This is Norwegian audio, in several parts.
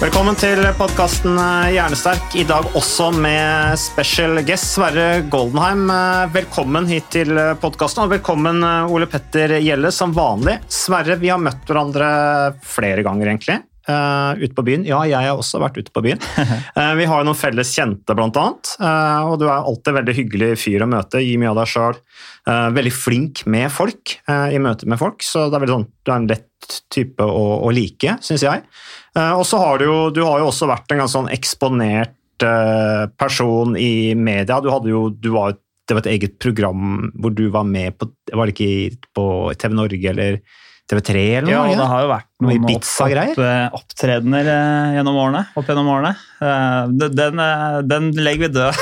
Velkommen til podkasten Hjernesterk. I dag også med special guest Sverre Goldenheim. Eh, Velkommen hit til podkasten, og velkommen eh, Ole Petter Gjelle som vanlig. Sverre, vi har møtt hverandre flere ganger, egentlig. Uh, ute på byen. Ja, jeg har også vært ute på byen. Uh, vi har jo noen felles kjente, blant annet. Uh, og du er alltid veldig hyggelig fyr å møte. Gi mye av deg sjøl. veldig flink med folk i møte med folk. Så det er veldig sånn, du er en lett type å, å like, syns jeg. Og så har du jo du har jo også vært en ganske sånn eksponert person i media. Du hadde jo du var, Det var et eget program hvor du var med på Var det ikke på TV Norge eller TV3 eller Ja, noe? og det har jo vært Noe noen opp, opp, opptredener eh, gjennom årene. Opp gjennom årene. Eh, Den, eh, den legger vi død.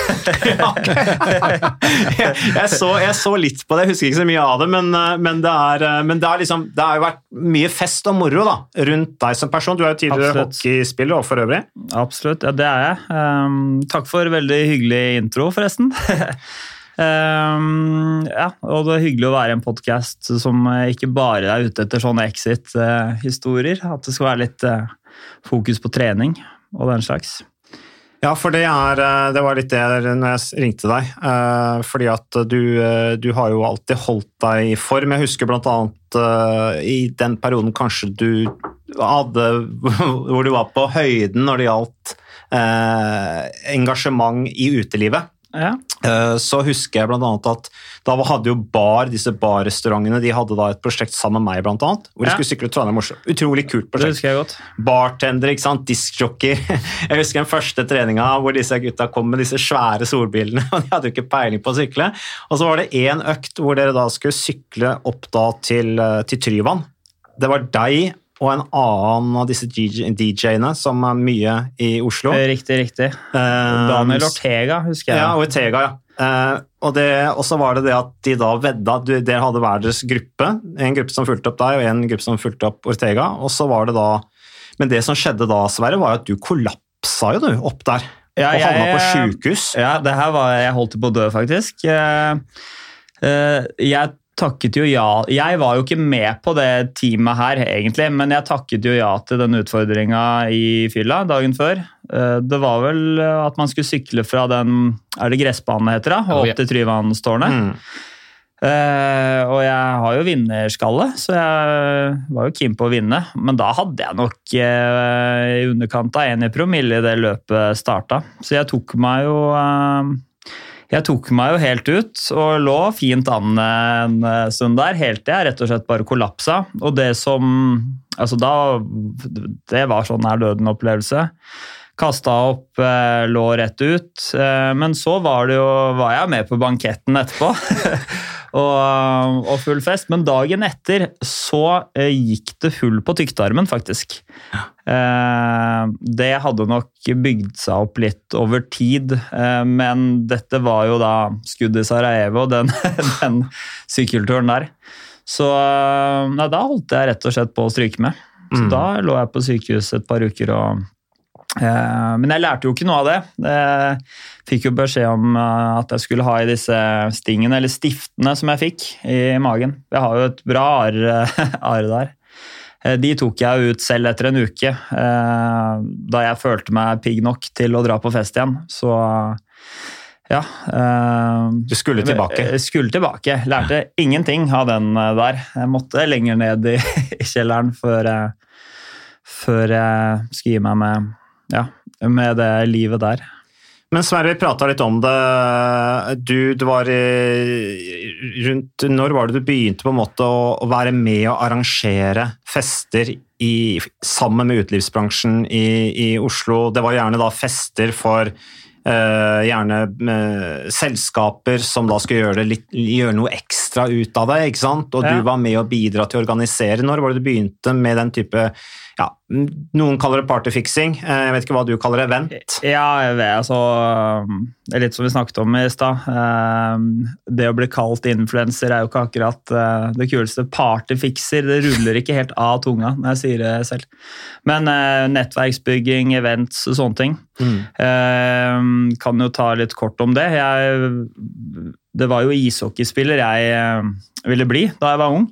jeg, jeg, så, jeg så litt på det, jeg husker ikke så mye av det, men, men, det, er, men det, er liksom, det har jo vært mye fest og moro da, rundt deg som person. Du er jo tidligere Absolutt. hockeyspiller og for øvrig. Absolutt, ja det er jeg. Um, takk for veldig hyggelig intro, forresten. um, ja, og det er hyggelig å være i en podkast som ikke bare er ute etter sånne exit-historier. At det skal være litt eh, fokus på trening og den slags. Ja, for det, er, eh, det var litt det når jeg ringte deg. eh, Fordi at du, du har jo alltid holdt deg i form. Jeg husker blant annet i den perioden kanskje du hadde Hvor du var på høyden når det gjaldt engasjement i utelivet. Ja. Eh, Så husker jeg blant annet at da hadde jo bar, disse barrestaurantene de hadde da et prosjekt sammen med meg, blant annet, hvor de Ja. skulle sykle Trondheim-Oslo. Utrolig kult prosjekt. Det husker jeg godt. bartender, ikke sant? diskjockey. Jeg husker den første treninga hvor disse gutta kom med disse svære solbilene, og De hadde jo ikke peiling på å sykle. Og så var det én økt hvor dere da skulle sykle opp da til, eh, til Tryvann. Det var deg og en annen av disse DJ DJ-ene som er mye i Oslo. Riktig, riktig. Eh, Daniel Ortega, husker jeg. ja, Ortega, ja. Eh, og så var det det at de da vedda at Dere hadde hver deres gruppe. En gruppe som fulgte opp deg, og en gruppe som fulgte opp Ortega. Og så var det da Men det som skjedde da, Sverre, var at du kollapsa jo du opp der. Ja, og havna på sjukehus. Ja, det her var Jeg holdt på å dø, faktisk. Eh, eh, Jeg takket jo ja Jeg var jo ikke med på det teamet her, egentlig, men jeg takket jo ja til den utfordringa i fylla dagen før. Eh, Det var vel eh, at man skulle sykle fra den Er det gressbanen det heter, da? Og opp til Tryvannstårnet. Mm. Uh, og jeg har jo vinnerskalle, så jeg var jo keen på å vinne. Men da hadde jeg nok uh, i underkant av 1 i promille i det løpet starta. Så jeg tok meg jo eh, jeg tok meg jo helt ut og lå fint an en stund der, helt til jeg rett og slett bare kollapsa. Og det som Altså da Det var sånn nær døden-opplevelse. Kasta opp, eh, lå rett ut. Eh, men så var, det jo, var jeg med på banketten etterpå. og, og full fest. Men dagen etter så eh, gikk det hull på tyktarmen, faktisk. Eh, det hadde nok bygd seg opp litt over tid, eh, men dette var jo da skuddet i Sarajevo, den, den sykkelturen der. Så eh, nei, da holdt jeg rett og slett på å stryke med. Så Mm. da lå jeg på sykehus et par uker og eh, Men jeg lærte jo ikke noe av det. Jeg fikk jo beskjed om eh, at jeg skulle ha i disse stingene, eller stiftene, som jeg fikk i magen. Jeg har jo et bra are ar der. Eh, De tok jeg ut selv etter en uke, eh, da jeg følte meg pigg nok til å dra på fest igjen. Så Ja. eh, Du skulle tilbake. Jeg skulle tilbake. Lærte ingenting av den eh, der. Jeg måtte lenger ned i, i kjelleren før jeg, før jeg skulle gi meg med, ja, med det livet der. Men Sverre, vi prata litt om det. Du, du var rundt Når var det du begynte på en måte å, å være med og arrangere fester i, sammen med utelivsbransjen i, i Oslo? Det var gjerne da fester for uh, gjerne uh, selskaper som da skulle gjøre, litt, gjøre noe ekstra ut av det. ikke sant? Og Ja. du var med å bidra til å organisere. Når var det du begynte med den type ja, Noen kaller det partyfiksing, eh, jeg vet ikke hva du kaller det, Vent. Ja, jeg vet, altså Det er litt som vi snakket om i stad. Eh, Det å bli kalt influenser er jo ikke akkurat eh, det kuleste. Partyfikser, det ruller ikke helt av tunga når jeg sier det selv. Men eh, nettverksbygging, events og sånne ting. Mm. Kan jo ta litt kort om det. Jeg, det var jo ishockeyspiller jeg ville bli da jeg var ung.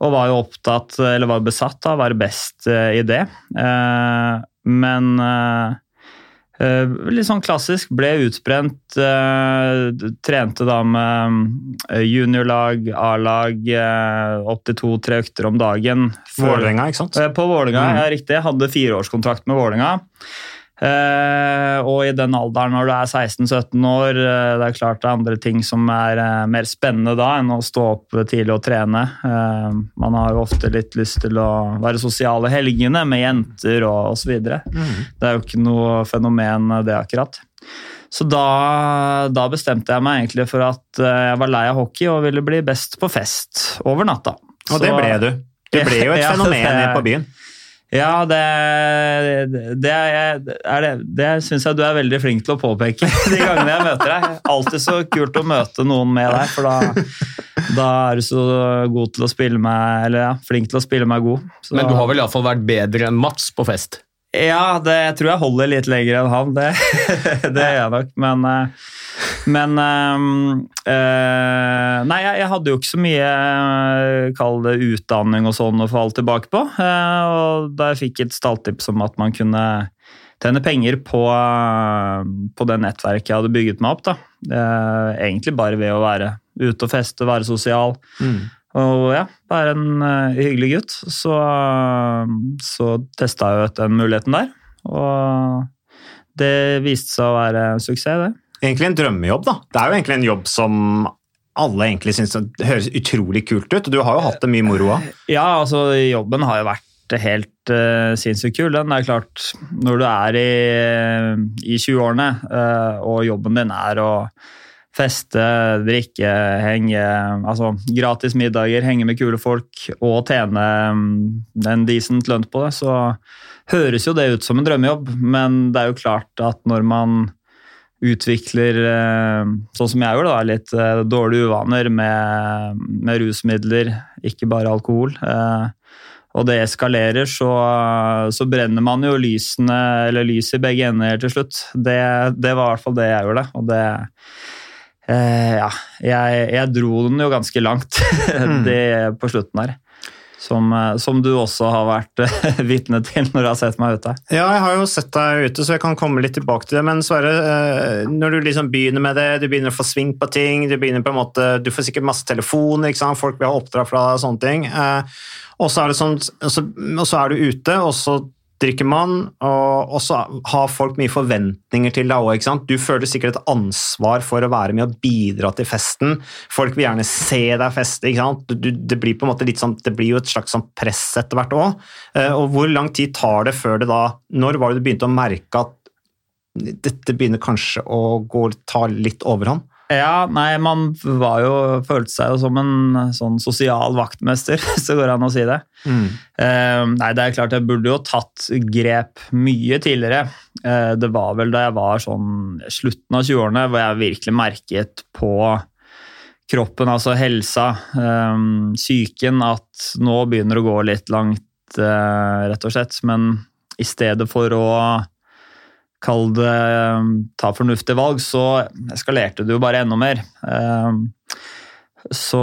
Og var jo opptatt, eller var besatt av å være best eh, i det. Eh, Men eh, litt sånn klassisk. Ble utbrent. Trente da med juniorlag, A-lag, eh, opptil to-tre økter om dagen. Vålerenga, ikke sant? På Vålinga, Mm. ja riktig. Jeg hadde fireårskontrakt med Vålinga. Eh, og i den alderen når du er 16-17 år, eh, det er klart det er andre ting som er eh, mer spennende da enn å stå opp tidlig og trene. Man har jo ofte litt lyst til å være sosiale helgene med jenter og osv. Det er jo ikke noe fenomen det akkurat. Så da, da bestemte jeg meg egentlig for at jeg var lei av hockey og ville bli best på fest over natta. Og det ble du. Du ble jo et Ja, fenomen det- på byen. Ja, det, det, er, det, det syns jeg du er veldig flink til å påpeke de gangene jeg møter deg. Alltid så kult å møte noen med deg, for da, da er du så god til å spille meg Eller ja, flink til å spille meg god. Så, Men du har vel iallfall vært bedre enn Mats på fest? Ja, det, jeg tror jeg holder litt lenger enn han. Det, det gjør jeg nok, men eh, men eh, Nei, jeg, jeg hadde jo ikke så mye eh, kall det utdanning og sånn å falle tilbake på. eh, og da jeg fikk et stalltips om at man kunne tjene penger på, på det nettverket jeg hadde bygget meg opp, da. Egentlig bare ved å være ute og feste, være sosial. Og ja, være en hyggelig gutt. Så, så testa jeg ut den muligheten der. Og det viste seg å være en suksess, det. Egentlig en drømmejobb, da. Det er jo egentlig en jobb som alle egentlig syns høres utrolig kult ut. og Du har jo hatt det mye moro av. Ja, altså jobben har jo vært helt uh, sinnssykt kul. Den er klart, når du er i, i 20-årene uh, og jobben din er å feste, drikke, henge Altså gratis middager, henge med kule folk og tjene mm, en decent lønn på det, så høres jo det ut som en drømmejobb. Men det er jo klart at når man utvikler, eh, sånn som jeg gjorde, da, litt eh, dårlige uvaner med, med rusmidler, ikke bare alkohol. eh, Og det eskalerer, så, så brenner man jo lysene, eller lys i begge ender til slutt. Det, det var i hvert fall det jeg gjorde. Og det eh, Ja, jeg, jeg dro den jo ganske langt det på slutten her. Som, eh, som du også har vært eh, vitne til når du har sett meg ute. Ja, jeg har jo sett deg ute, så jeg kan komme litt tilbake til det. Men Sverre, eh, når du liksom begynner med det, du begynner å få sving på ting, du begynner på en måte, du får sikkert masse telefoner, folk vil ha oppdrag fra deg og sånne ting. Og så er, sånn, så, og så er du ute, og så drikker man, og, så har folk mye forventninger til deg òg. Du føler sikkert et ansvar for å være med og bidra til festen. Folk vil gjerne se deg feste. ikke sant? Det blir på en måte litt sånn, det blir jo et slags sånn press etter hvert òg. Og hvor lang tid tar det før det da Når var det du begynte å merke at dette begynner kanskje å gå, ta litt overhånd? Ja, nei, man var jo, følte seg jo som en sånn sosial vaktmester, det går an å si det. Eh, nei, det er klart jeg burde jo tatt grep mye tidligere. Uh, det var vel da jeg var sånn slutten av 20-årene hvor jeg virkelig merket på kroppen, altså helsa, eh, psyken, at nå begynner det å gå litt langt, eh, rett og slett. Men i stedet for å kall det ta fornuftige valg, så eskalerte det jo bare enda mer. Eh, Så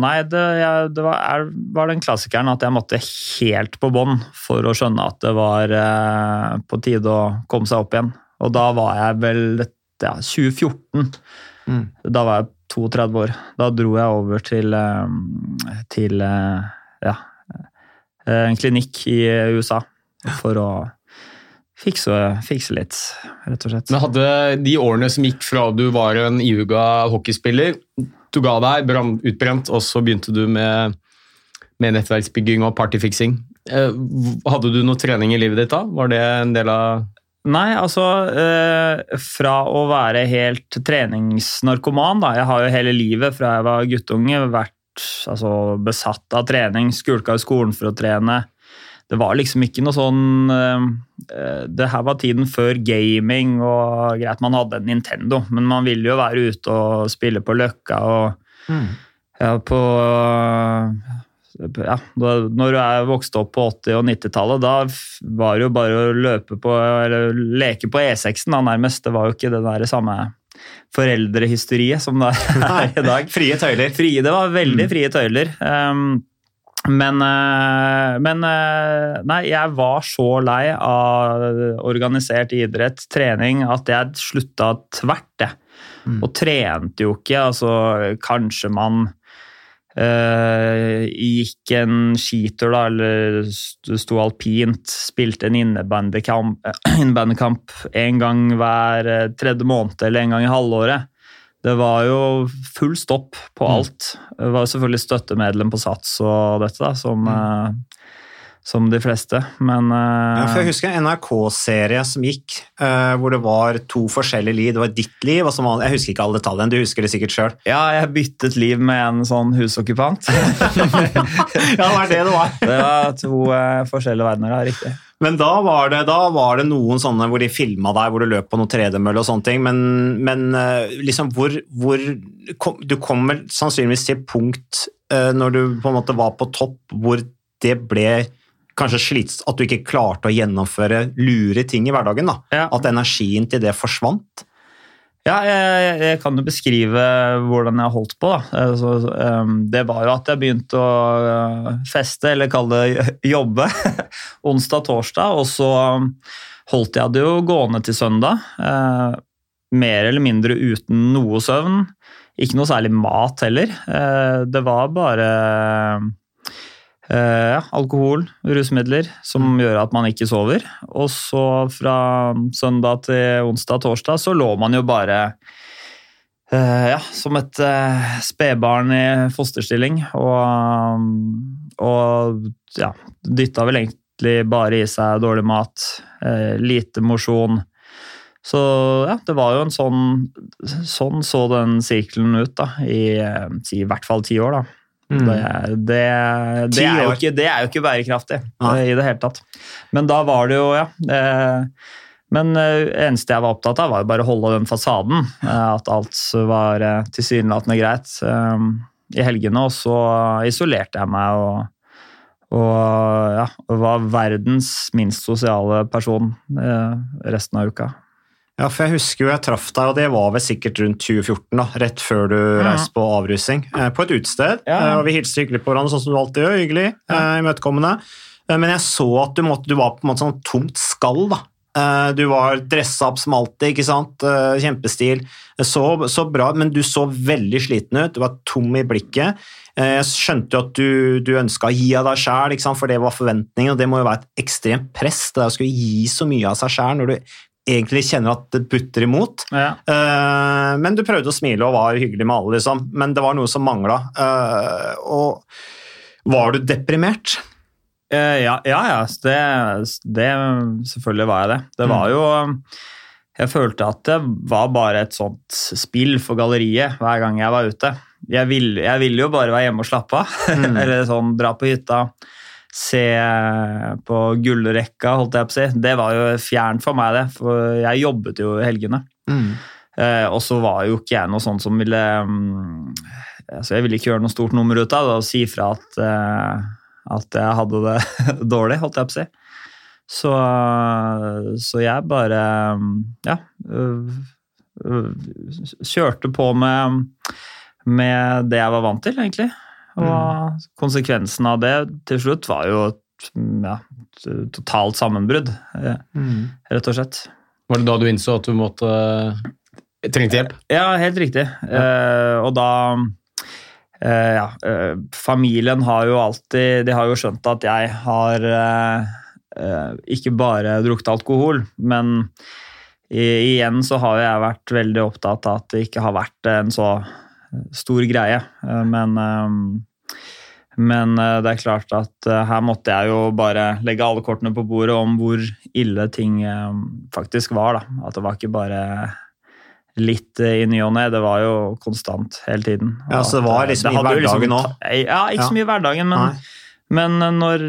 nei, det, jeg, det var, er, var den klassikeren at jeg måtte helt på bånn for å skjønne at det var eh, på tide å komme seg opp igjen. Og da var jeg vel ja, 2014. Da var jeg 32 år. Da dro jeg over til, eh, til eh, ja, eh, en klinikk i USA for å fikse, fikse litt, rett og slett. Men hadde de årene som gikk fra du var en iuga hockeyspiller, du ga deg, brann, utbrent, og så begynte du med, med nettverksbygging og partyfiksing. Eh, Hadde du noe trening i livet ditt da? Var det en del av Nei, altså eh, Fra å være helt treningsnarkoman da. Jeg har jo hele livet fra jeg var guttunge vært altså, besatt av trening. Skulka i skolen for å trene. Det var liksom ikke noe sånn eh, Det her var tiden før gaming og greit, man hadde en Nintendo, men man ville jo være ute og spille på Løkka og ja, på ja, da, når du er vokst opp på 80- og 90-tallet, da var det jo bare å løpe på, eller leke på E6-en da, nærmest. Det var jo ikke det der samme foreldrehysteriet som det er i dag. Frie tøyler. Frie, det var veldig frie tøyler. Um, men, eh, men eh, nei, jeg var så lei av organisert idrett, trening, at jeg slutta tvert, jeg. Og trente jo ikke. Altså, kanskje man øh, gikk en skitur, da, eller sto alpint, spilte en innebandykamp én en gang hver tredje måned eller en gang i halvåret. Det var jo full stopp på alt. Det var selvfølgelig støttemedlem på Sats og dette, da, som, mm. som de fleste, men eh, Ja, jeg husker en NRK-serie som gikk, eh, hvor det var to forskjellige liv. Det var ditt liv, og så var, jeg husker ikke alle detaljene, du husker det sikkert sjøl. Ja, jeg byttet liv med en sånn husokkupant. Ja, det var det det var. Det var to eh, forskjellige verdener, da, riktig. Men da var, det, da var det noen sånne hvor de filma deg, hvor du løp på noe tredemølle og sånne ting, men, men eh, liksom hvor, hvor kom, Du kommer sannsynligvis til punkt eh, når du på en måte var på topp, hvor det ble kanskje slits, at du ikke klarte å gjennomføre lure ting i hverdagen. da. Ja. At energien til det forsvant. Ja, jeg, jeg kan jo beskrive hvordan jeg holdt på. Så, um, det var jo at jeg begynte å uh, feste, eller kalle det jobbe, onsdag-torsdag. Og så um, holdt jeg det jo gående til søndag. eh, mer eller mindre uten noe søvn. Ikke noe særlig mat heller. Eh, det var bare eh, ja, alkohol, rusmidler, som gjør at man ikke sover. Og så fra søndag til onsdag-torsdag så lå man jo bare eh, ja, som et eh, spedbarn i fosterstilling. Og, og ja, dytta vel egentlig bare i seg dårlig mat, eh, lite mosjon. Så ja, det var jo en sånn Sånn så den sirkelen ut da, i, eh, i hvert fall ti år. da. Det, det, det, er ikke, det er jo ikke bærekraftig eh, i det hele tatt. Men da var det jo, ja eh, Men det eneste jeg var opptatt av, var jo bare å holde den fasaden. eh, At alt var eh, tilsynelatende greit eh, i helgene. Og så isolerte jeg meg og, og ja, var verdens minst sosiale person eh, resten av uka. Ja, for jeg husker jo jeg traff deg, og det var vel sikkert rundt 2014, da, rett før du reiste på avrusing, eh, på et utested. Ja. Eh, og vi hilste hyggelig på hverandre, sånn som du alltid gjør. Hyggelig, ja. imøtekommende. Eh, men jeg så at du, måtte, du var på en måte sånn tomt skall, da. Du var dressa opp som alltid, ikke sant? Kjempestil. Så, så bra, men du så veldig sliten ut. Du var tom i blikket. Jeg skjønte jo at du, du ønska å gi av deg sjæl, for det var forventningen, og det må jo være et ekstremt press det å skulle gi så mye av seg sjæl når du egentlig kjenner at det butter imot. Ja. Uh, men du prøvde å smile og var hyggelig med alle, liksom. Men det var noe som mangla. og var du deprimert? Uh, ja, ja, ja. Det, det Selvfølgelig var jeg det. Det var jo Jeg følte at det var bare et sånt spill for galleriet hver gang jeg var ute. Jeg ville jeg ville jo bare være hjemme og slappe av. Eller sånn dra på hytta, se på gullrekka, holdt jeg på å si. Det var jo fjernt for meg, det. For jeg jobbet jo i helgene. Eh, og så var jo ikke jeg noe sånn som ville mm, altså Jeg ville ikke gjøre noe stort nummer ut av det og si fra at, eh, at jeg hadde det dårlig, holdt jeg på å si. Så, så jeg bare mm, ja øh, øh, kjørte på med, med det jeg var vant til, egentlig. Og konsekvensen av det til slutt var jo et mm, ja, totalt sammenbrudd, eh, rett og slett. Var det da du innså at du måtte Trengte hjelp? Ja, helt riktig. Eh, og da eh, Ja, eh, familien har jo alltid De har jo skjønt at jeg har eh, eh, ikke bare drukket alkohol, men i, igjen så har jeg vært veldig opptatt av at det ikke har vært en så stor greie. Eh, men eh, men eh, det er klart at her måtte jeg jo bare legge alle kortene på bordet om hvor ille ting faktisk var. da. At det var ikke bare litt i ny og ne, det var jo konstant hele tiden. Ja, så det var liksom det liksom i hverdagen òg? ta- Ja, ikke så mye i hverdagen, men, Nei. men når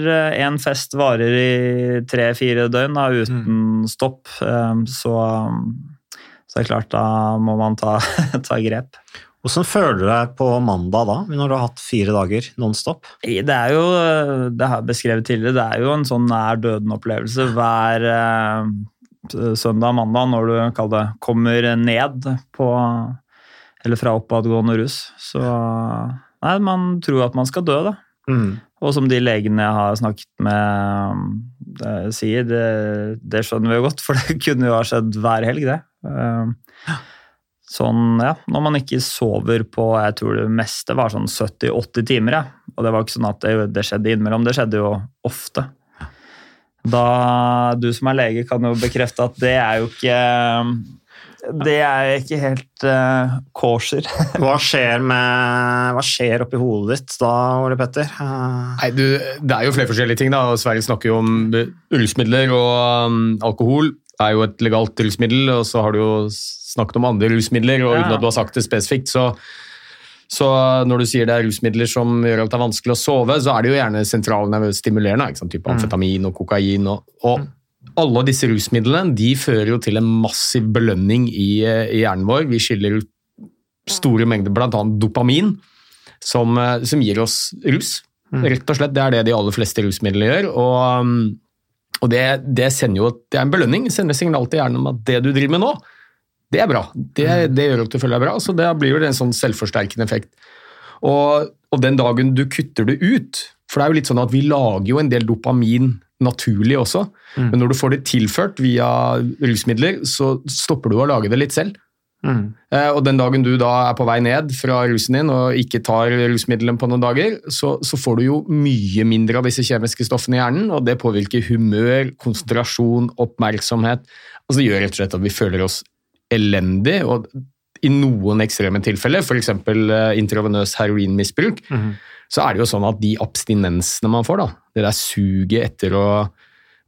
en fest varer i tre-fire døgn da, uten Mm. stopp, så, så er det klart da må man ta, ta grep. Hvordan føler du deg på mandag da, når du har hatt fire dager nonstop? Det er jo, det har jeg beskrevet tidligere, det er jo en sånn nær døden-opplevelse hver eh, søndag og mandag når du det, kommer ned på Eller fra oppadgående rus. Så Nei, man tror at man skal dø, da. Mm. Og som de legene jeg har snakket med det, sier, det, det skjønner vi jo godt, for det kunne jo ha skjedd hver helg, det. Eh, Sånn, ja, Når man ikke sover på jeg tror det meste var sånn 70-80 timer. Ja. Og det var ikke sånn at det, det skjedde innimellom, det skjedde jo ofte. Da Du som er lege, kan jo bekrefte at det er jo ikke Det er ikke helt uh, kosher. Hva skjer, med, hva skjer oppi hodet ditt da, Ole Petter? Uh... Nei, du, Det er jo flere forskjellige ting. da, Sverige snakker jo om rusmidler, og um, alkohol er jo et legalt rusmiddel. Og så har du jo snakket om andre rusmidler, og uten at du har sagt det spesifikt, så, så når du sier det er rusmidler som gjør at det er vanskelig å sove, så er det jo gjerne sentralnervestimulerende, ikke sant? type amfetamin og kokain. og, og alle disse rusmidlene de fører jo til en massiv belønning i, i hjernen vår. Vi skiller ut store mengder bl.a. dopamin, som, eh, som gir oss rus. Rett og slett, Det er det de aller fleste rusmidler gjør. Og, um, og det, det sender jo det er en belønning. sender signal til hjernen om at det du driver med nå, det er bra. Det, det gjør at du føler deg bra. Så det blir jo en sånn selvforsterkende effekt. Og, og den dagen du kutter det ut For det er jo litt sånn at vi lager jo en del dopamin naturlig også, men når du får det tilført via rusmidler, så stopper du å lage det litt selv. Mm. Eh, Og den dagen du da er på vei ned fra rusen din og ikke tar rusmidlene på noen dager, så, så får du jo mye mindre av disse kjemiske stoffene i hjernen, og det påvirker humør, konsentrasjon, oppmerksomhet. Altså det gjør rett og slett at vi føler oss elendig, og i noen ekstreme tilfeller, f.eks. intravenøs heroinmisbruk, så er det jo sånn at de abstinensene man får, da, det der suget etter å,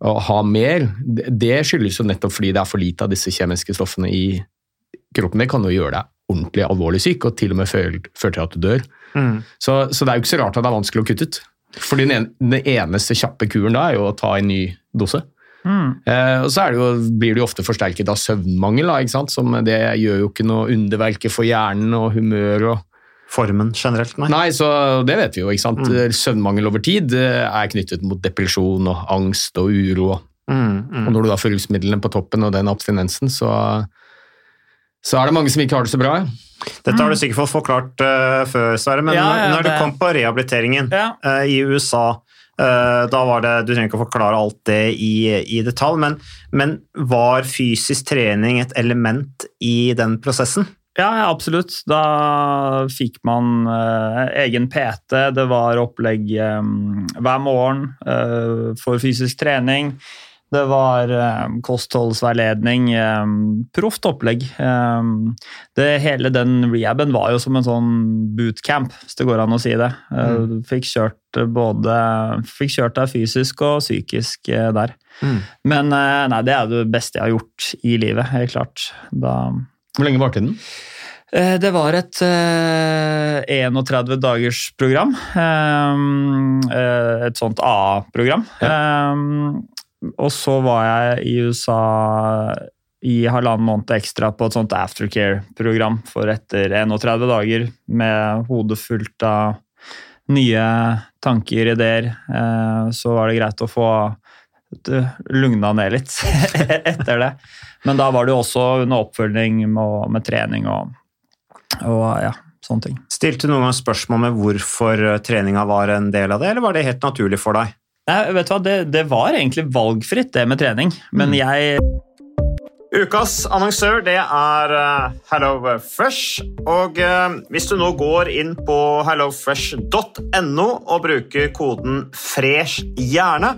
å ha mer, det, det skyldes jo nettopp fordi det er for lite av disse kjemiske stoffene i kroppen. Det kan jo gjøre deg ordentlig alvorlig syk, og til og med føre til at du dør. Mm. Så, så det er jo ikke så rart at det er vanskelig å kutte ut. For den, en, den eneste kjappe kuren da er jo å ta en ny dose. Eh, og så det jo, blir det jo ofte forsterket av søvnmangel, da? Som det gjør jo ikke noe underverke for hjernen og humør og Formen generelt, nei. Nei, så det vet vi jo. ikke sant? Søvnmangel over tid eh, er knyttet mot depresjon og angst og uro. Mm, mm. Og når du da får rusmidlene på toppen og den abstinensen, så, så er det mange som ikke har det så bra. Dette har du sikkert fått forklart uh, før, Sverre, men Ja, ja, når du det- kom på rehabiliteringen Ja. uh, i USA uh, da var det, Du trenger ikke å forklare alt det i, i detalj, men, men var fysisk trening et element i den prosessen? Ja, absolutt. Da fikk man egen PT. Det var opplegg um, hver morgen eh, for fysisk trening. Det var eh, kostholdsveiledning. Eh, proft opplegg. Eh, det, hele den rehaben var jo som en sånn bootcamp, hvis det går an å si det. Mm. Du fikk kjørt både Fikk kjørt deg fysisk og psykisk eh, der. Men eh, nei, det er det beste jeg har gjort i livet, helt klart. Da Hvor lenge varte den? Eh, Det var et eh, 31 dagers program. Eh, eh, et sånt AA-program. Eh, og så var jeg i USA i halvannen måned ekstra på et sånt aftercare-program for etter 31 dager med hodet fullt av nye tanker, ideer. Eh, så var det greit å få lugna ned litt etter det. Men da var det jo også under oppfølging med, med trening og, og ja, sånne ting. Stilte du noen gang spørsmål med hvorfor eh, treninga var en del av det, eller var det helt naturlig for deg? Nei, vet du hva, det, det var egentlig valgfritt, det med trening. Men jeg Ukas annonsør det er HelloFresh. Og eh, hvis du nå går inn på hellofresh.no og bruker koden 'fresh hjerne',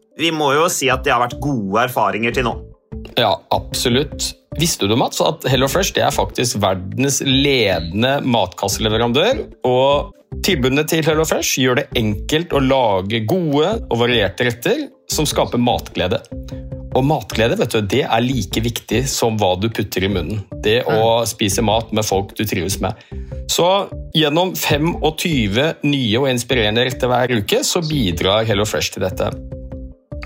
vi må jo si at det har vært gode erfaringer til nå. Ja, absolutt. Visste du, Mats, at HelloFresh det er faktisk verdens ledende matkasseleverandør? Og tilbudene til HelloFresh gjør det enkelt å lage gode og varierte retter som skaper matglede. Og matglede vet du, det er like viktig som hva du putter i munnen. Det å spise mat med folk du trives med. Så gjennom 25 nye og inspirerende retter hver uke så bidrar HelloFresh til dette.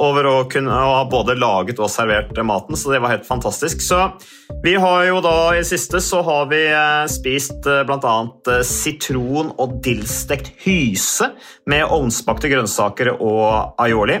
over å kunne ha både laget og servert maten, så det var helt fantastisk. Så vi har jo da i det siste så har vi eh, spist eh, bl.a. sitron- og dillstekt hyse med ovnsbakte grønnsaker og aioli.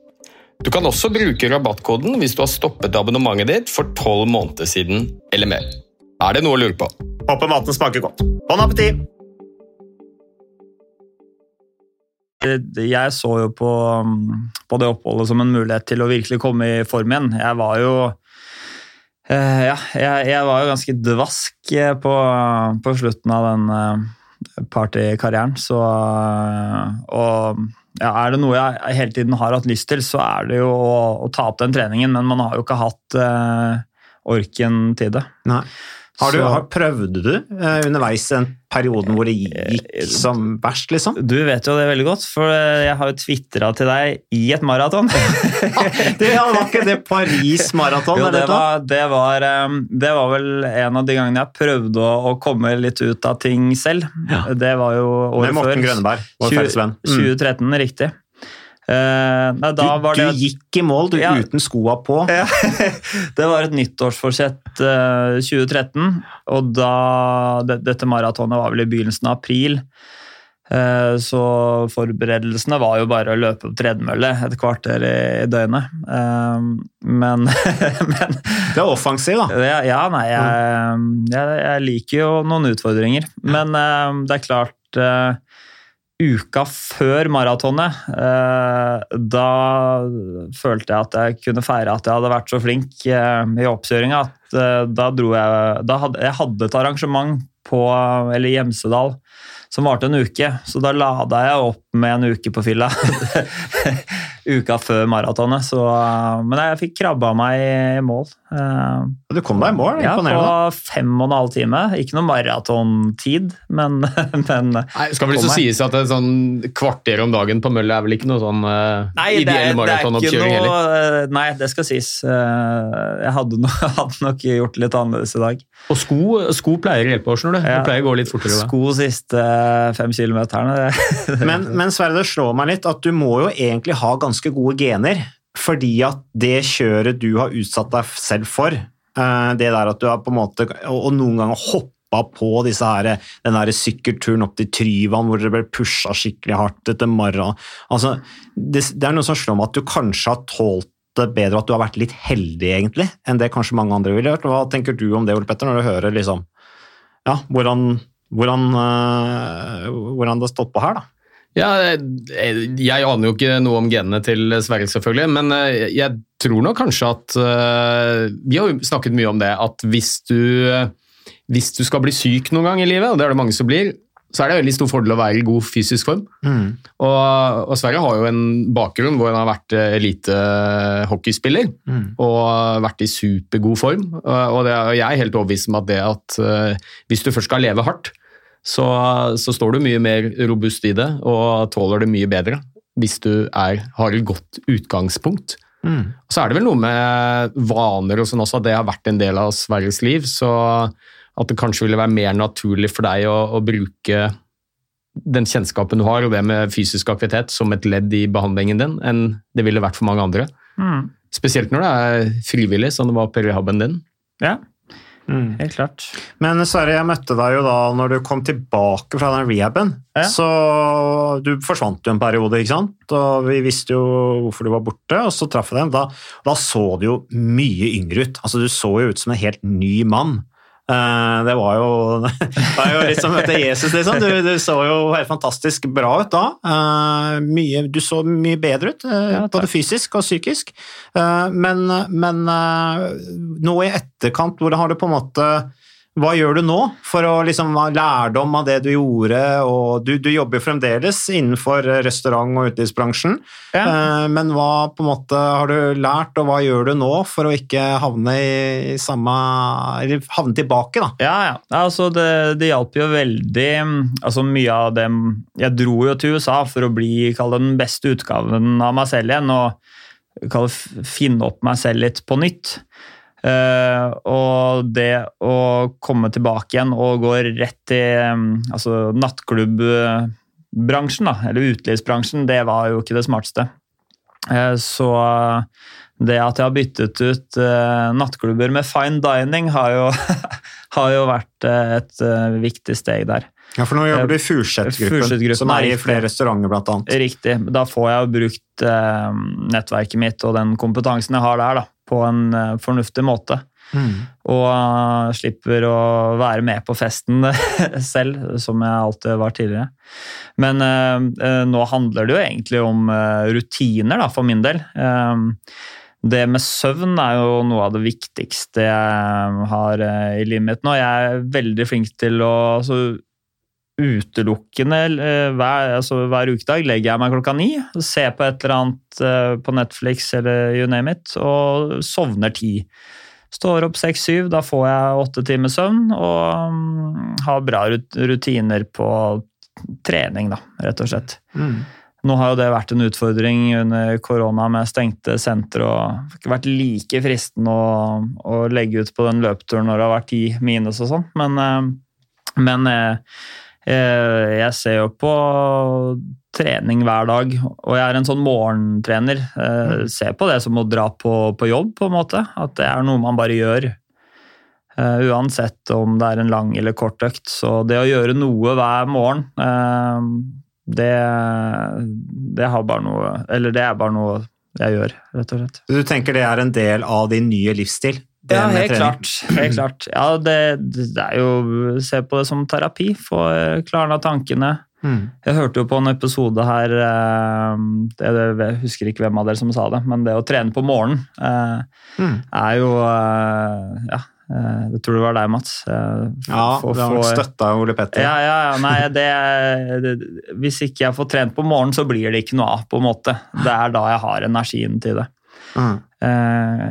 Du kan også bruke rabattkoden hvis du har stoppet abonnementet ditt for tolv måneder siden eller mer. Er det noe å lure på? Håper maten smaker godt. Bon appétit! Jeg så jo på, på, det oppholdet som en mulighet til å virkelig komme i form igjen. Jeg var jo eh, ja, jeg, jeg var jo ganske dvask på, på slutten av den eh, partykarrieren, så Og ja, er det noe jeg hele tiden har hatt lyst til, så er det jo å, å ta opp den treningen, men man har jo ikke hatt eh, orken til det. Nei. Har du, har, prøvde du uh, underveis den perioden hvor det gikk eh, som verst, liksom? Du vet jo det veldig godt, for jeg har jo tvitra til deg i et maraton. det var ikke det Paris maraton? det, var, det, var, det var vel en av de gangene jeg prøvde å, å komme litt ut av ting selv. Ja. Det var jo året før. Med Morten Grønneberg, vår felles venn. 2013, mm. riktig. Uh, nei, du, du gikk i mål, du, ja, uten skoa på. Det var et nyttårsforsett uh, 2013, og da det, Dette maratonet var vel i begynnelsen av april. Uh, så forberedelsene var jo bare å løpe på tredemølle et kvarter i, i døgnet. men, men Det er offensiv, da. Ja, ja nei, jeg, jeg, jeg, liker jo noen utfordringer. Men det er klart uka før maratonet, eh, da følte jeg at jeg kunne feire at jeg hadde vært så flink eh, i oppkjøringa eh, da dro jeg da hadde, Jeg hadde et arrangement på eller Gjemsedal som varte en uke, så da lada jeg opp med en uke på fylla uka før maratonet. Så, men jeg fikk krabba meg i mål. Eh, Du kom deg i mål? Ja, på fem og en halv time. Ikke noe maratontid, men, men Nei, skal vel ikke så sies at et sånn kvarter om dagen på mølla er vel ikke noe sånn uh, Nei, ideell det maratonoppkjøring heller. eh, Nei, det skal sies. Eh, Jeg hadde, no, hadde nok gjort litt annerledes i dag. Og sko, sko pleier å hjelpe oss, når du. Ja. du pleier å gå litt fortere. da. Sko siste fem kilometerne. det- Men, men Sverre, det slår meg litt at du må jo egentlig ha ganske gode gener. Fordi at det kjøret du har utsatt deg selv for, eh, det der at du har på en måte Og noen ganger hoppa på disse her, den der sykkelturen opp til Tryvann hvor dere ble pusha skikkelig hardt etter marra. altså, det, det er noe som slår meg at du kanskje har tålt det bedre, at du har vært litt heldig egentlig, enn det kanskje mange andre ville gjort. Hva tenker du om det, Ole Petter, når du hører liksom ja, hvordan, hvordan, eh, hvordan det stått på her, da? Ja, jeg, jeg aner jo ikke noe om genene til Sverre, selvfølgelig, men eh, jeg tror nok kanskje at eh, Vi har jo snakket mye om det, at hvis du, hvis du skal bli syk noen gang i livet, og det er det mange som blir, så er det veldig stor fordel å være i god fysisk form. Og, og Sverre har jo en bakgrunn hvor han har vært eh, mm. og vært i supergod form. Og, det, og jeg er helt overbevist om at det at eh, hvis du først skal leve hardt, så, så står du mye mer robust i det og tåler det mye bedre hvis du er, har et godt utgangspunkt. Så er det vel noe med vaner og sånn også, at det har vært en del av Sveriges liv. Så at det kanskje ville være mer naturlig for deg å, å bruke den kjennskapen du har, og det med fysisk aktivitet, som et ledd i behandlingen din, enn det ville vært for mange andre. Mm. Spesielt når det er frivillig, som det var på rehaben din. Ja, helt klart. Men Sverre, jeg møtte deg jo da når du kom tilbake fra den rehaben. Ja. Så du forsvant jo en periode, ikke sant? Og vi visste jo hvorfor du var borte, og så traff jeg dem. Da, da så du jo mye yngre ut. Altså, du så jo ut som en helt ny mann. Eh, Det var jo, det var jo litt som møte Jesus, liksom. Du, du så jo helt fantastisk bra ut da. Eh, Mye, du så mye bedre ut, eh, både fysisk og psykisk. Men, men nå i etterkant, hvor har du på en måte hva gjør du nå for å liksom ha lærdom av det du gjorde? og Du, du jobber jo fremdeles innenfor restaurant- og utelivsbransjen, Ja. eh, men hva på en måte har du lært, og hva gjør du nå for å ikke havne i samme Eller havne tilbake, da? Ja, ja. Altså, det, det hjalp jo veldig altså Mye av det Jeg dro jo til USA for å bli kall det, den beste utgaven av meg selv igjen, og kall det, finne opp meg selv litt på nytt. Eh, og det å komme tilbake igjen og gå rett til um, altså, nattklubbbransjen, da, eller utelivsbransjen, det var jo ikke det smarteste. Eh, så det at jeg har byttet ut eh, nattklubber med fine dining, har jo, har jo vært et viktig steg der. Ja, For nå jobber du i Furseth-gruppen, som er i flere restauranter, annet. Riktig. Da får jeg jo brukt nettverket mitt og den kompetansen jeg har der, da, på en eh, fornuftig måte. Og uh, slipper å være med på festen selv, som jeg alltid var tidligere. Men uh, nå handler det jo egentlig om rutiner, da, for min del. Eh, det med søvn er jo noe av det viktigste jeg har i livet mitt nå. Jeg er veldig flink til å altså, utelukkende eh, hver, altså, hver ukedag legger jeg meg klokka ni, ser på et eller annet eh, på Netflix eller you name it, og sovner ti. Står opp seks-syv, da får jeg åtte timers søvn og mm, har bra rutiner på trening, da, rett og slett. Nå har jo det vært en utfordring under korona med stengte sentre, og det har ikke vært like fristende å, å legge ut på den løpeturen når det har vært ti minus og sånn, men, eh, men jeg ser jo på trening hver dag, og jeg er en sånn morgentrener. Eh, Ser på det som å dra på, på jobb, på en måte. At det er noe man bare gjør. Eh, uansett om det er en lang eller kort økt. Så det å gjøre noe hver morgen, eh, det, det har bare noe Eller det er bare noe jeg gjør, rett og slett. Du tenker det er en del av din nye livsstil? Det Ja, helt klart. Helt klart. Ja, det, det er jo Se på det som terapi. Få eh, klarna tankene. Mm. Jeg hørte jo på en episode her eh, det, det, Jeg husker ikke hvem av dere som sa det, men det å trene på morgenen eh, Mm. er jo Ja, Jeg tror det var deg, Mats. Ja, for, du har vært støtta av Ole Petter. Ja, ja, ja. Nei, det, det, hvis ikke jeg får trent på morgenen, så blir det ikke noe av, på en måte. Det er da jeg har energien til det. Mm. Eh,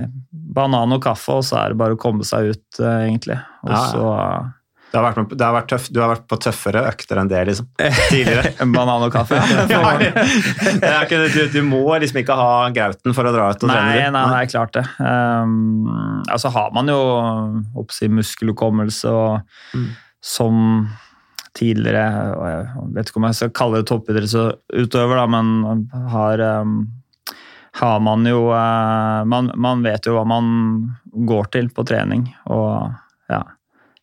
banan og kaffe, og så er det bare å komme seg ut, eh, egentlig. Og Ja, så du har vært, det har vært tøff, du har vært på tøffere økter enn det, liksom. Tidligere. banan og kaffe. Ja, det ikke, du, du må liksom ikke ha grauten for å dra ut og Nei, trene. nei, er klart det. Um, altså har man jo oppsi muskelhukommelse og Mm. som tidligere Jeg vet ikke om jeg skal kalle det toppidrettsutøver, men har, um, har man jo uh, man, man vet jo hva man går til på trening, og ja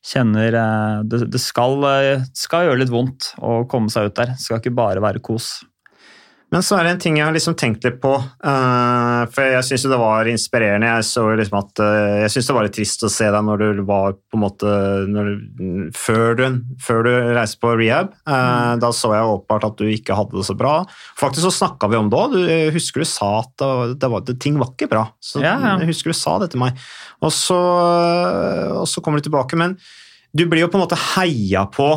Kjenner uh, Det, det skal, uh, skal gjøre litt vondt å komme seg ut der. Det skal ikke bare være kos. Men så er det en ting jeg har liksom tenkt litt på. eh, for jeg syns det var inspirerende. Jeg så liksom at eh, jeg synes det var litt trist å se deg når du var på en måte du, før, du, før du reiste på rehab. Mm. Da så jeg åpenbart at du ikke hadde det så bra. Faktisk så snakka vi om det òg. Husker du sa at det det var, det, ting var ikke bra. Så Ja, ja. Jeg husker du sa det til meg. Og så, og så kommer du tilbake. Men du blir jo på en måte heia på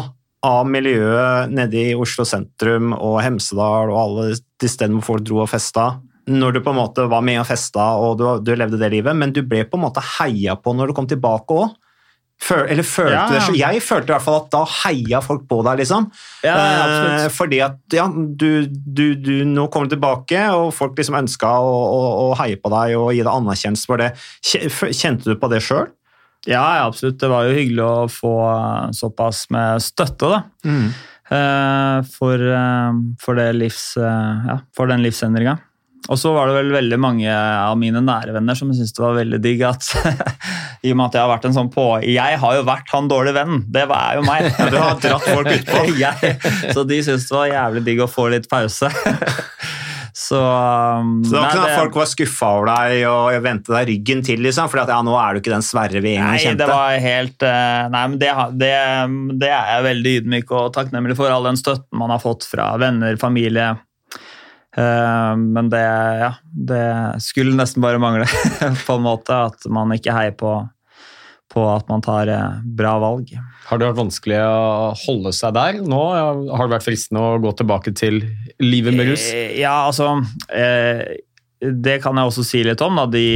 av miljøet nede i Oslo sentrum og Hemsedal og alle de stedene hvor folk dro og festa. Når du på en måte var med og festa og du, du levde det livet, men du ble på en måte heia på når du kom tilbake òg. Eller følte Ja, ja. Jeg følte i hvert fall at da heia folk på deg, liksom. Ja, Eh, fordi at ja, du, du, du nå kommer du tilbake, og folk liksom ønska å, å, å heie på deg og gi deg anerkjennelse for det. Kjente du på det sjøl? Ja, absolutt. Det var jo hyggelig å få eh, såpass med støtte, da. Mm. For, eh, for, det livs, eh, ja, for den livsendringa. Og så var det vel veldig mange av mine nære venner som syntes det var veldig digg at I og med at jeg har vært en sånn på... Jeg har jo vært han dårlig venn. Det var jo meg. du har dratt folk utpå. så de syntes det var jævlig digg å få litt pause. Så, um, Så det var ikke sånn at folk var skuffa over deg og vendte deg ryggen til, liksom? Fordi at ja, nå er du ikke den Sverre vi en gang Nei, det var helt uh, Nei, men det, det, det er jeg veldig ydmyk og takknemlig for. All den støtten man har fått fra venner, familie. Uh, Men det, ja, det skulle nesten bare mangle, på en måte. At man ikke heier på, på at man tar eh, bra valg. Har det vært vanskelig å holde seg der nå? Har det vært fristende å gå tilbake til livet med rus? Eh, Ja, altså eh, Det kan jeg også si litt om. Da. De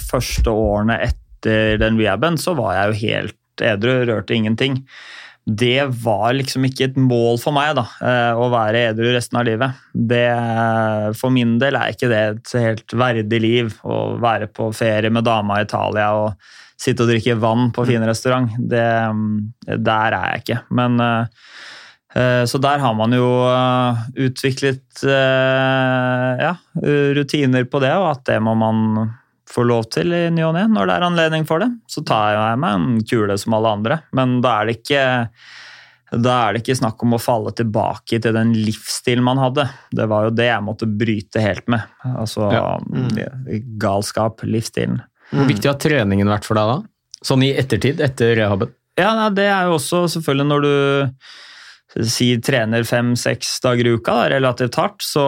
første årene etter den rehaben så var jeg jo helt edru, rørte ingenting. Det var liksom ikke et mål for meg da, å være edru resten av livet. Det, for min del er ikke det et helt verdig liv å være på ferie med dama i Italia og sitte og drikke vann på fin restaurant. Det, der er jeg ikke. Men eh, Eh, Så der har man jo eh, utviklet ja, rutiner på det, og at det må man få lov til i ny og ne når det er anledning for det. Så tar jeg meg en kule som alle andre, men da er det ikke da er det ikke snakk om å falle tilbake til den livsstilen man hadde. Det var jo det jeg måtte bryte helt med. Altså Ja. galskap, livsstilen. Hvor viktig har treningen vært for deg da? Sånn i ettertid, etter rehaben? Ja, nei, det er jo også selvfølgelig når du si trener fem-seks dager i uka, da, relativt hardt, så,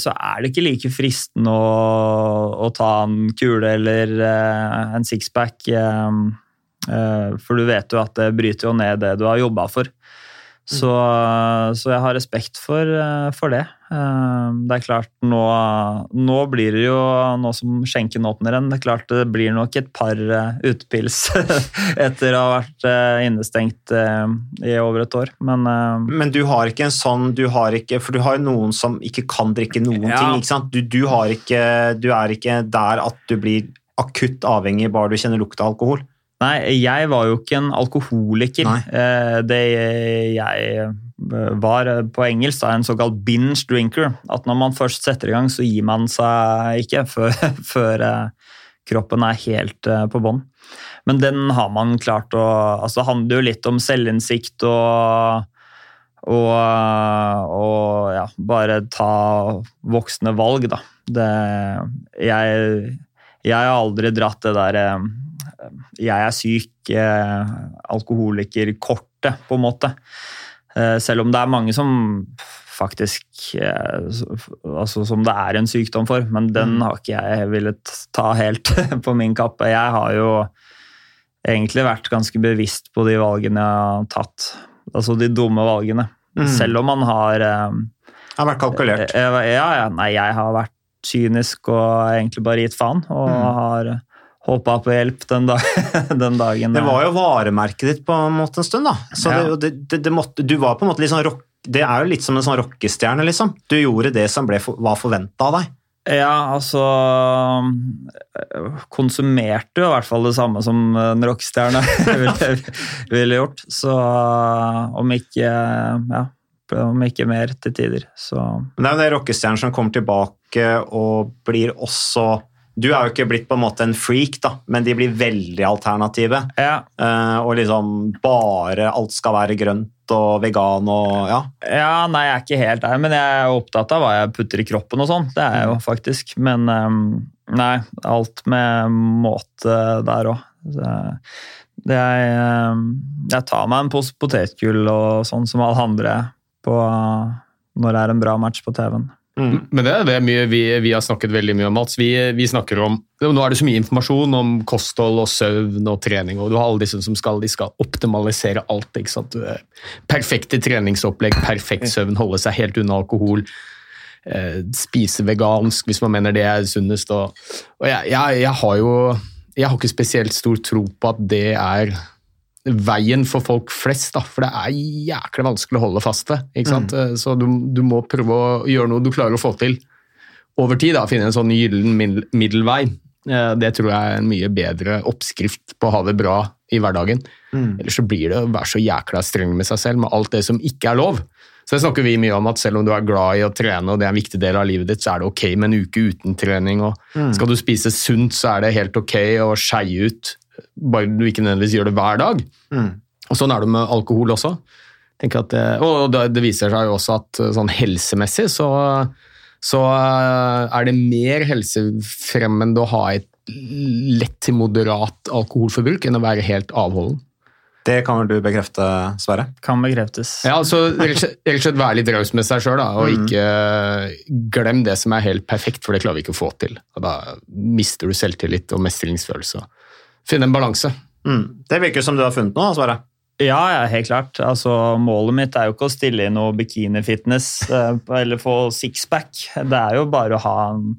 så er det ikke like fristende å, å ta en kule eller eh, en sixpack. eh, for du vet jo at det bryter jo ned det du har jobba for. Så, så jeg har respekt for, for det. Eh, Det er klart, nå, nå blir det jo, nå som skjenken åpner igjen, det er klart det blir nok et par eh, utepils etter å ha vært eh, innestengt eh, i over et år. Men eh, Men du har ikke en sånn du har ikke, For du har jo noen som ikke kan drikke noen Ja. ting. ikke sant? Du, du, har ikke, du er ikke der at du blir akutt avhengig bare du kjenner lukta av alkohol. Nei, jeg var jo ikke en alkoholiker. Nei. Det jeg var eh, på engelsk da, en såkalt binge drinker. At når man først setter i gang, så gir man seg ikke før, før eh, kroppen er helt eh, på bånn. Men den har man klart å altså Det handler jo litt om selvinnsikt og og, og ja, bare ta voksne valg, da. Det, jeg, jeg har aldri dratt det der eh, jeg er syk, alkoholiker-kortet, på en måte. Eh, selv om det er mange som faktisk eh, altså Som det er en sykdom for, men den har ikke jeg villet ta helt på min kappe. Jeg har jo egentlig vært ganske bevisst på de valgene jeg har tatt. Altså de dumme valgene. Mm. Selv om man har eh, har vært kalkulert. Ja, ja. Nei, jeg har vært kynisk og egentlig bare gitt faen. Og Mm. har håpa på hjelp den, dag, den dagen. Det var jo varemerket ditt på en måte en stund, da. Så Ja. det, det, det måtte, du var på en måte litt sånn rock... Det er jo litt som en sånn rockestjerne, liksom. Du gjorde det som ble, var forventa av deg. Ja, altså Konsumerte jo i hvert fall det samme som en rockestjerne ville, ville gjort. Så om ikke Ja, om ikke mer til tider, så Men det er jo det rockestjernen som kommer tilbake og blir også Du er jo ikke blitt på en måte en freak, da, men de blir veldig alternative. Ja. Uh, og liksom bare alt skal være grønt og vegan og ja. Ja, nei, jeg er ikke helt der, men jeg er opptatt av hva jeg putter i kroppen og sånn. Det er jeg jo faktisk. Men um, nei, alt med måte der òg. Det er Jeg tar meg en pose potetgull og sånn som alle andre på når det er en bra match på TV-en. Men det er det mye vi, vi har snakket veldig mye om, Mats. Vi, vi snakker om, Nå er det så mye informasjon om kosthold og søvn og trening, og du har alle disse som skal, de skal optimalisere alt. ikke sant? Er- Perfekte treningsopplegg, perfekt søvn, holde seg helt unna alkohol. Eh, spise vegansk hvis man mener det er sunnest. Og, og jeg, jeg, jeg har jo jeg har ikke spesielt stor tro på at det er veien for folk flest, da, for det er jæklig vanskelig å holde fast ved. ikke sant? Mm. Så du, du må prøve å gjøre noe du klarer å få til over tid. da, Finne en sånn gyllen middelvei. Eh, Det tror jeg er en mye bedre oppskrift på å ha det bra i hverdagen. Ellers så blir det å være så jækla streng med seg selv med alt det som ikke er lov. Så det snakker vi mye om at selv om du er glad i å trene, og det er en viktig del av livet ditt, så er det ok med en uke uten trening. og Mm. Skal du spise sunt, så er det helt ok å skeie ut, bare du ikke nødvendigvis gjør det hver dag. Mm. Og Sånn er det med alkohol også. At det, og det, viser seg jo også at eh, sånn helsemessig så, så eh, er det mer helsefremmende å ha et lett til moderat alkoholforbruk enn å være helt avholden. Det kan vel du bekrefte, Sverre? Kan bekreftes. Ja, altså Rett og slett- rett og slett være litt raus med seg sjøl, og Mm. ikke glem det som er helt perfekt, for det klarer vi ikke å få til. Og Da mister du selvtillit og mestringsfølelse. Finne en balanse. Mm. Det virker som du har funnet noe, Sverre. Ja, ja, helt klart. Altså, målet mitt er jo ikke å stille i noe bikini-fitness eh, eller få sixpack. Det er jo bare å ha en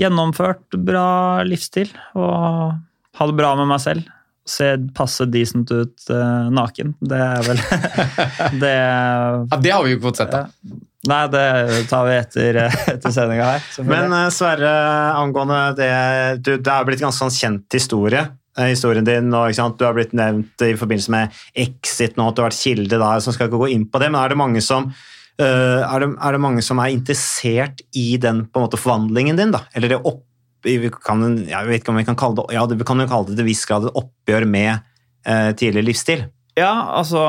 gjennomført bra livsstil og ha det bra med meg selv. Se passe decent ut uh, naken. Det er vel det, Ja, Det har vi jo ikke fått sett, da. Nei, det tar vi etter, eh, etter sendinga her. Men Sverre, angående det du, Det er blitt ganske sånn kjent historie. Eh, Historien din, og? Du har blitt nevnt i forbindelse med Exit nå, at du har vært kilde der. så skal ikke gå inn på det, Men er det mange som eh, er, det, er det mange som er interessert i den på en måte forvandlingen din? da? Eller det opp, vi kan, jeg vet ikke om vi kan kalle det ja, vi kan jo kalle det til viss grad et oppgjør med eh, tidligere livsstil. Ja, altså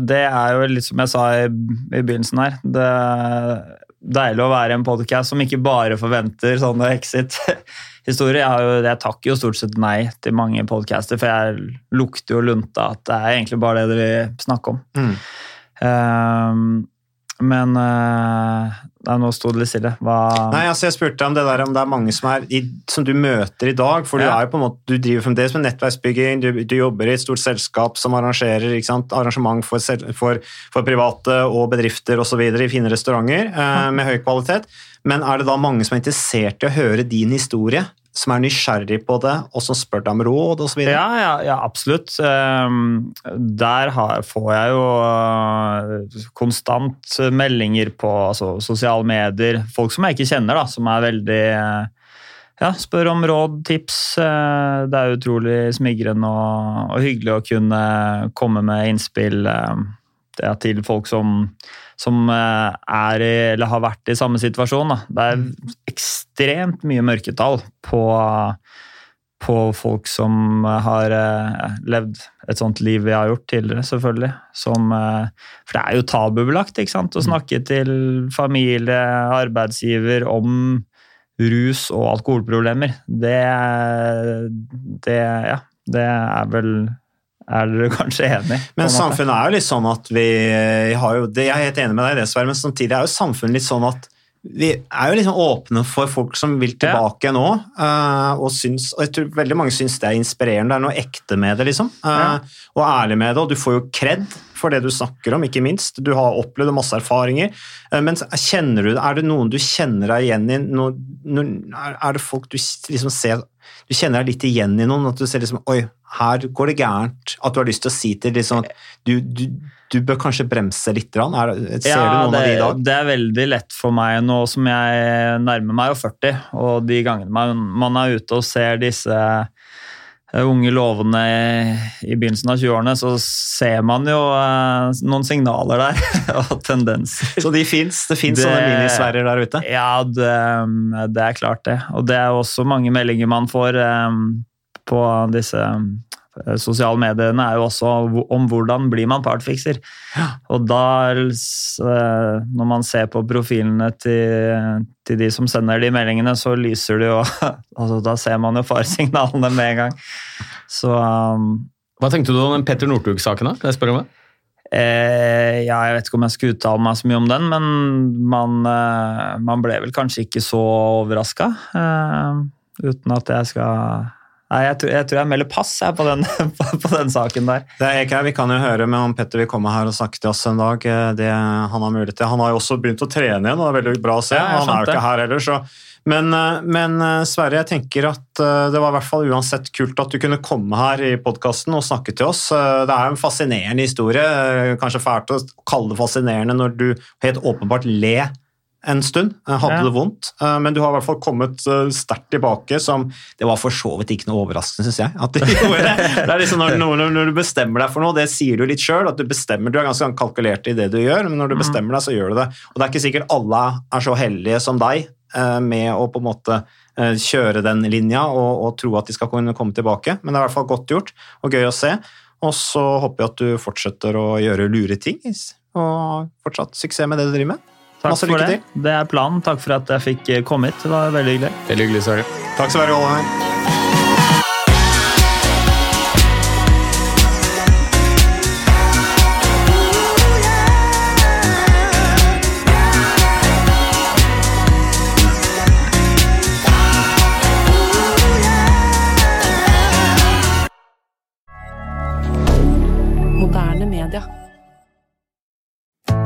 Det er jo litt som jeg sa i, i begynnelsen her. Det er deilig å være i en podkast som ikke bare forventer sånne exit-historier. Jeg, har jo- jeg takker jo stort sett nei til mange podcaster, for jeg lukter jo lunta at det er egentlig bare det dere vil snakke om. Mm. Um, men eh, Nei, nå sto det litt stille. Hva Nei, altså jeg spurte om det der om det er mange som, er i, som du møter i dag, for du, er jo på en måte, du driver fremdeles med nettverksbygging, du, du jobber i et stort selskap som arrangerer ikke sant, arrangement for, for, for private og bedrifter osv. i fine restauranter eh, med høy kvalitet. Men er det da mange som er interessert i å høre din historie, som er nysgjerrig på det, og som spør deg om råd osv.? Ja, ja, ja, absolutt. Ehm, Der får jeg jo eh, konstant meldinger på altså, sosiale medier. Folk som jeg ikke kjenner, da, som er veldig eh, ja, spør om råd, tips. Eh, Det er utrolig smigrende og, og hyggelig å kunne komme med innspill til folk som, som eh, er eller har vært i samme situasjon. Da. Det er ekstremt mye mørketall på på folk som har eh, levd et sånt liv vi har gjort tidligere, selvfølgelig. Som, eh, for det er jo tabubelagt ikke sant? å snakke til familie, arbeidsgiver om rus og alkoholproblemer. Det, det, ja, det er vel Er dere kanskje enig? Men samfunnet er jo litt sånn at vi har jo Jeg er helt enig med deg i det, Sverre, men samtidig er jo samfunnet litt sånn at vi er jo liksom åpne for folk som vil tilbake nå, eh, og, syns, og jeg tror veldig mange syns det er inspirerende. Det er noe ekte med det, liksom. ja. Og ærlig med det, og du får jo kred for det du snakker om, ikke minst. Du har opplevd masse erfaringer. eh, Men kjenner du, er det noen du kjenner deg igjen i? Er det folk du liksom ser Du kjenner deg litt igjen i noen? At du ser liksom Oi, her går det gærent. At du har lyst til å si til liksom at du, du, du bør kanskje bremse litt. Er, ser du noen det, av de i dag? det er veldig lett for meg nå som jeg nærmer meg jo 40, og de gangene man, man er ute og ser disse eh, unge lovende i begynnelsen av 20-årene, så ser man jo eh, noen signaler der, og tendenser. Så de fins? Det fins sånne minisverrer der ute? Ja, det, det er klart det. Og det er også mange meldinger man får eh, på disse sosiale mediene, er jo også om hvordan blir man partfikser. Og da, eh, når man ser på profilene til, til de som sender de meldingene, så lyser det jo altså, Da ser man jo faresignalene med en gang. Så um, Hva tenkte du om den Petter Northug-saken? da? Kan jeg spørre om det? Eh, ja, jeg vet ikke om jeg skal uttale meg så mye om den, men man, eh, man ble vel kanskje ikke så overraska. Eh, uten at jeg skal Nei, jeg tror jeg, tror jeg melder pass jeg, på, den, på, den saken der. Det er ikke, Vi kan jo høre med om Petter vil komme her og snakke til oss en dag. eh, det han har mulighet til. Han har jo også begynt å trene igjen, og det er veldig bra å se. Ja, han er jo ikke her heller, så men, eh, men eh, Sverre, jeg tenker at det var i hvert fall uansett kult at du kunne komme her i podkasten og snakke til oss. Det er en fascinerende historie. Kanskje fælt å kalle det fascinerende når du helt åpenbart le en stund. eh, Hadde Ja. det vondt. Eh, Men du har i hvert fall kommet eh, sterkt tilbake, som Det var for så vidt ikke noe overraskende, syns jeg. At du gjorde det. det er liksom når, når, når du bestemmer deg for noe, det sier du litt sjøl, du bestemmer, du er ganske kalkulert i det du gjør, men når du bestemmer deg, så gjør du det. Og det er ikke sikkert alle er så heldige som deg med å på en måte kjøre den linja og, og tro at de skal kunne komme tilbake, men det er i hvert fall godt gjort og gøy å se. Og så håper jeg at du fortsetter å gjøre lure ting, og fortsatt suksess med det du driver med. Takk Masse for lykke det. Det er planen. Takk for at jeg fikk eh, komme hit. Det var veldig hyggelig. Veldig hyggelig, Sverre. Takk skal du ha,